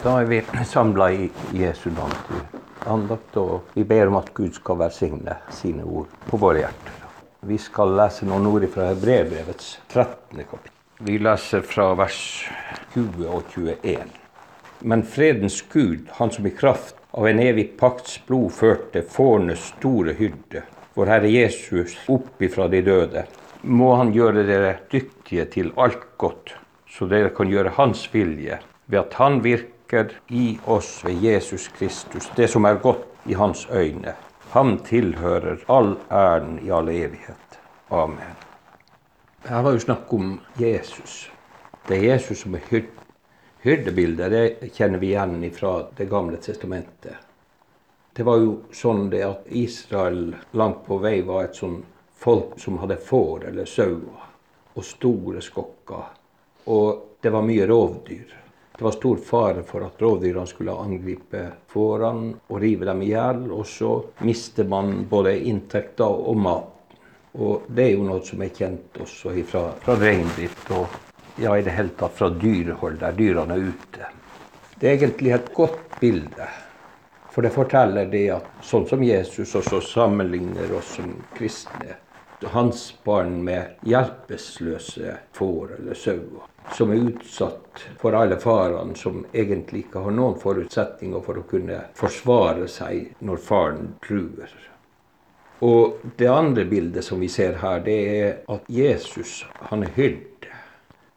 Da er vi samla i Jesu navn til andakt, og vi ber om at Gud skal velsigne sine ord på våre hjerter. Vi skal lese noen ord fra Hebrebrevets 13. kapittel. Vi leser fra vers 20 og 21. Men fredens Gud, han som i kraft av en evig pakts blod førte fårenes store hyrde, vår Herre Jesus opp ifra de døde, må han gjøre dere dyktige til alt godt, så dere kan gjøre Hans vilje, ved at Han virker i oss ved Jesus Kristus, det som er godt i Hans øyne. Han tilhører all æren i all evighet. Amen. Her var jo snakk om Jesus. Det er Jesus som er hyrd. Hyrdebildet det kjenner vi igjen fra Det gamle testamentet. Det var jo sånn det at Israel langt på vei var et sånn folk som hadde får eller sauer og store skokker. Og det var mye rovdyr. Det var stor fare for at rovdyrene skulle angripe fårene og rive dem i hjel. Og så mister man både inntekter og mat. Og det er jo noe som er kjent også fra, fra reindrift og ja, i det hele tatt fra dyrehold, der dyrene er ute. Det er egentlig et godt bilde. For det forteller det at sånn som Jesus også sammenligner oss som kristne, hans barn med hjelpeløse får eller sauer, som er utsatt for alle farene, som egentlig ikke har noen forutsetninger for å kunne forsvare seg når faren truer. Og det andre bildet som vi ser her, det er at Jesus han er hyrde.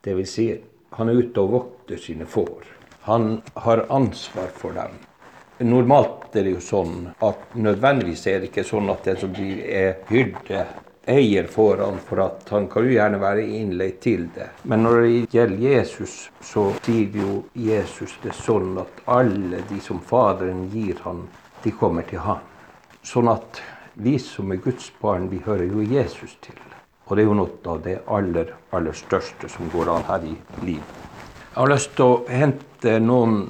Dvs. Si, han er ute og vokter sine får. Han har ansvar for dem. Normalt er det jo sånn at nødvendigvis er det ikke sånn at den som blir er hyrde, eier foran, for at han kan jo gjerne være innleid til det. Men når det gjelder Jesus, så sier jo Jesus det sånn at alle de som Faderen gir han, de kommer til han. Sånn at vi som er Guds barn, vi hører jo Jesus til. Og det er jo noe av det aller, aller største som går an her i livet. Jeg har lyst til å hente noen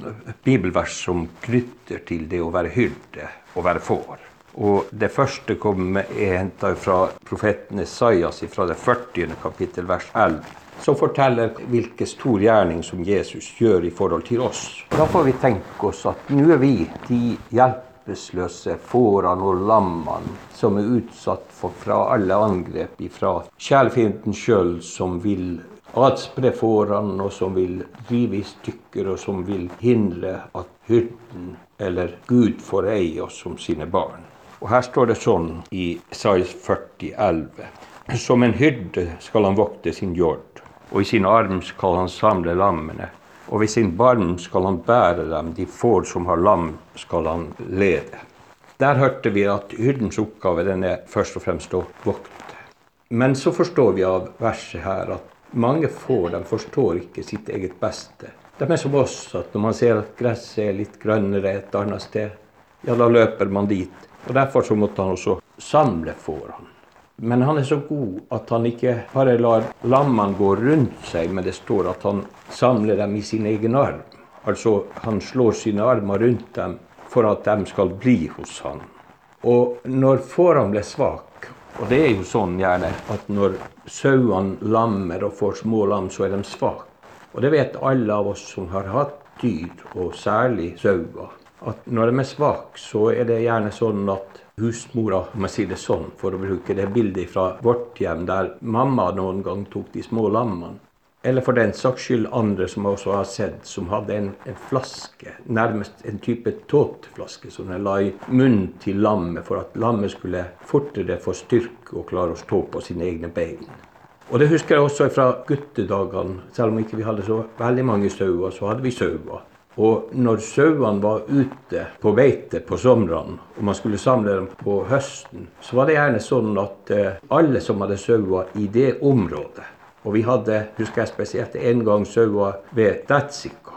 bibelvers som knytter til det å være hyrde og være får. Og Det første kommer er henta fra profeten Esaias fra det 40. kapittel, vers 11. Som forteller hvilken stor gjerning som Jesus gjør i forhold til oss. Da får vi tenke oss at nå er vi de hjelpeløse fårene og lammene som er utsatt for fra alle angrep fra kjælefienden sjøl, som vil adspre fårene, og som vil rive i stykker, og som vil hindre at hyrden eller Gud får eie oss som sine barn. Og Her står det sånn i Isaias 40, 11. Som en hyrde skal han vokte sin jord, og i sin arm skal han samle lammene. Og ved sin barm skal han bære dem, de får som har lam, skal han lede. Der hørte vi at hyrdens oppgave den er først og fremst å vokte. Men så forstår vi av verset her at mange får de forstår ikke sitt eget beste. De er som oss, at når man ser at gresset er litt grønnere et annet sted, ja, da løper man dit. Og Derfor så måtte han også samle fårene. Men han er så god at han ikke bare lar lammene gå rundt seg, men det står at han samler dem i sin egen arm. Altså han slår sine armer rundt dem for at de skal bli hos han. Og når fårene ble svake, og det er jo sånn gjerne at når sauene lammer og får små lam, så er de svake. Og det vet alle av oss som har hatt dyr, og særlig sauer. At når de er svake, så er det gjerne sånn at husmora, om jeg sier det sånn, for å bruke det bildet fra vårt hjem, der mamma noen gang tok de små lammene. Eller for den saks skyld andre som også har sett, som hadde en, en flaske, nærmest en type tåteflaske, som de la i munnen til lammet for at lammet skulle fortere få styrke og klare å stå på sine egne bein. Og det husker jeg også fra guttedagene. Selv om ikke vi hadde så veldig mange sauer, så hadde vi sauer. Og når sauene var ute på beite på somrene, og man skulle samle dem på høsten, så var det gjerne sånn at eh, alle som hadde sauer i det området, og vi hadde, husker jeg spesielt, en gang sauer ved Detsika.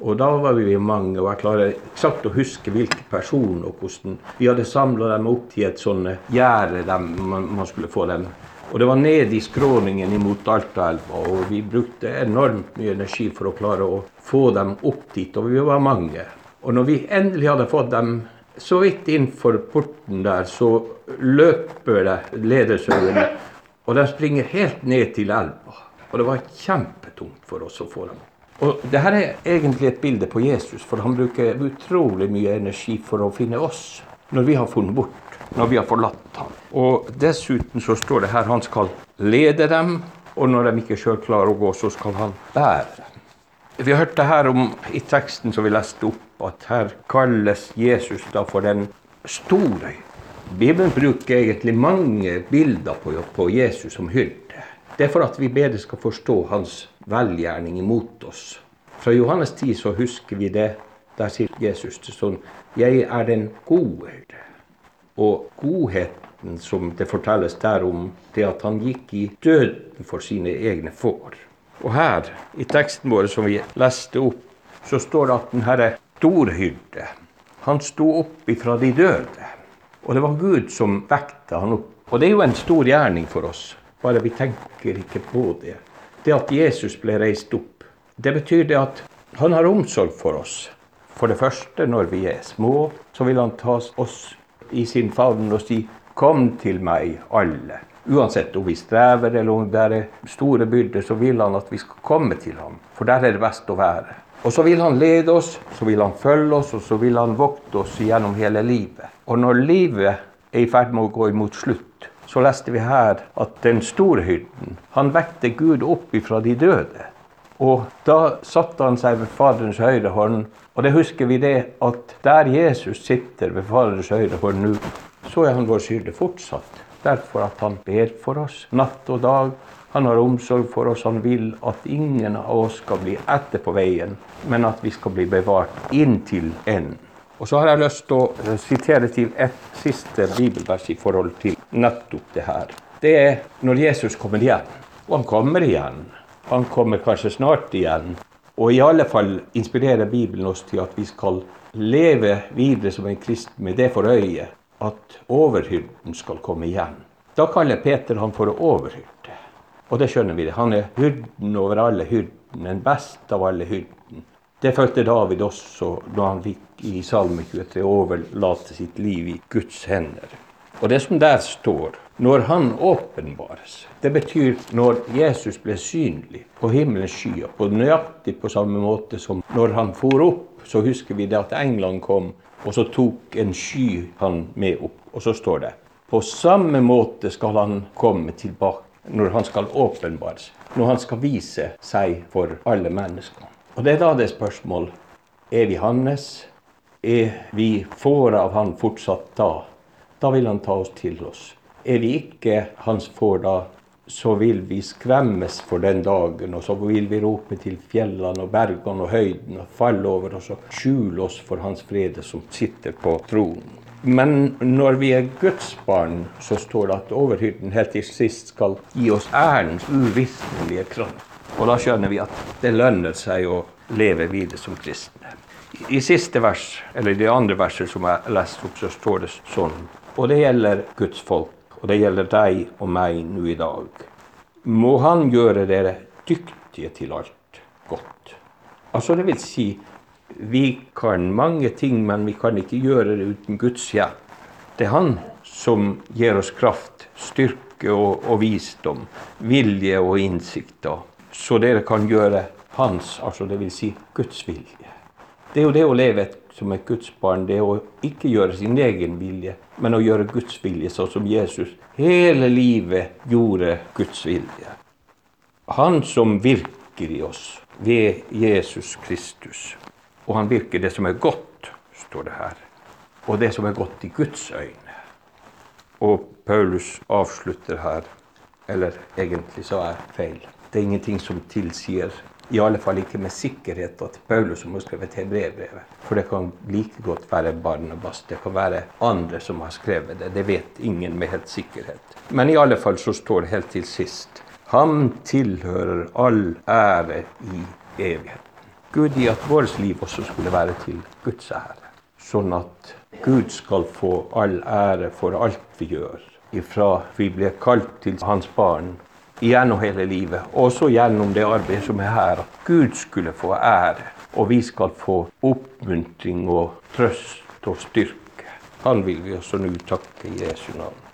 Og da var vi mange, og jeg klarer eksakt å huske hvilke personer og hvordan vi hadde samla dem opp til et sånt gjerde man, man, skulle få dem. Og det var ned i skråningen imot Altaelva, og vi brukte enormt mye energi for å klare å få dem opp dit, og vi var mange. Og når vi endelig hadde fått dem så vidt innenfor porten der, så løper det ledersauene og de springer helt ned til elva. Og det var kjempetungt for oss å få dem. Og det her er egentlig et bilde på Jesus, for han bruker utrolig mye energi for å finne oss når vi har funnet bort, når vi har forlatt ham. Og dessuten så står det her han skal lede dem, og når de ikke sjøl klarer å gå, så skal han bære dem. Vi hørte her om i teksten som vi leste opp, at her kalles Jesus da for den store. Bibelen bruker egentlig mange bilder på, på Jesus som hyrde. Det er for at vi bedre skal forstå hans velgjerning imot oss. Fra Johannes 10 så husker vi det. Der sier Jesus til sånn Jeg er den gode hyrde. Og godheten som det fortelles der om, det at han gikk i døden for sine egne får. Og her, i teksten vår som vi leste opp, så står det at den herre storhyrde, han sto opp ifra de døde. Og det var Gud som vekta han opp. Og det er jo en stor gjerning for oss, bare vi tenker ikke på det det at Jesus ble reist opp, det betyr det at han har omsorg for oss. For det første, når vi er små, så vil han ta oss i sin favn og si 'Kom til meg, alle'. Uansett om vi strever eller om det er store byrder, så vil han at vi skal komme til ham. For der er det best å være. Og så vil han lede oss, så vil han følge oss, og så vil han vokte oss gjennom hele livet. Og når livet er i ferd med å gå imot slutt, så leste vi her at den store hyrden, han vekte Gud opp ifra de døde. Og da satte han seg ved Faderens høyre hånd. Og det husker vi det at der Jesus sitter ved Faderens høyre hånd nå, så er han vår skylde fortsatt. Derfor at han ber for oss natt og dag. Han har omsorg for oss. Han vil at ingen av oss skal bli etter på veien, men at vi skal bli bevart inntil enden. Og så har jeg lyst til å sitere til et siste bibelvers i forhold til nettopp det her. Det er når Jesus kommer igjen. Og han kommer igjen. Han kommer kanskje snart igjen. Og i alle fall inspirerer Bibelen oss til at vi skal leve videre som en kristen med det for øye at overhyrden skal komme igjen. Da kaller Peter han for overhyrde. Og det skjønner vi. Han er hyrden over alle hyrden. Den beste av alle hyrden. Det følte David også da han fikk i Salme 23 overlate sitt liv i Guds hender. Og det som der står, når han åpenbares, det betyr når Jesus ble synlig på himmelens skyer, på nøyaktig på samme måte som når han for opp, så husker vi det at England kom, og så tok en sky han med opp. Og så står det på samme måte skal han komme tilbake når han skal åpenbares, når han skal vise seg for alle mennesker. Og det er da det spørsmål er vi hans. Er vi får av han fortsatt da? Da vil han ta oss til oss. Er vi ikke hans får da, så vil vi skremmes for den dagen, og så vil vi rope til fjellene og bergene og høyden og falle over oss og skjule oss for Hans frede som sitter på tronen. Men når vi er Guds barn, så står det at overhyrden helt til sist skal gi oss ærens uvisnelige kraft. Og da skjønner vi at det lønner seg å leve videre som kristne. I siste vers, eller i det andre verset som jeg leste opp, så står det sånn. Og det gjelder Guds folk, og det gjelder deg og meg nå i dag. Må Han gjøre dere dyktige til alt godt. Altså det vil si, vi kan mange ting, men vi kan ikke gjøre det uten Guds hjelp. Det er Han som gir oss kraft, styrke og, og visdom, vilje og innsikter så dere kan gjøre hans, altså dvs. Si Guds vilje. Det er jo det å leve som et Guds barn, det er å ikke gjøre sin egen vilje, men å gjøre Guds vilje, sånn som Jesus hele livet gjorde Guds vilje. Han som virker i oss ved Jesus Kristus. Og han virker det som er godt, står det her. Og det som er godt i Guds øyne. Og Paulus avslutter her, eller egentlig sa jeg feil. Det er ingenting som tilsier, i alle fall ikke med sikkerhet, at Paulus som har skrevet hebreerbrevet. For det kan like godt være Barnabas, det kan være andre som har skrevet det. Det vet ingen med helt sikkerhet. Men i alle fall så står det helt til sist Ham tilhører all ære i evigheten. Gud i at vårt liv også skulle være til Guds ære. Sånn at Gud skal få all ære for alt vi gjør. Ifra vi blir kalt til hans barn gjennom hele livet, også gjennom det arbeidet som er her. At Gud skulle få ære, og vi skal få oppmuntring og trøst og styrke. Han vil vi også nå takke i Jesu navn.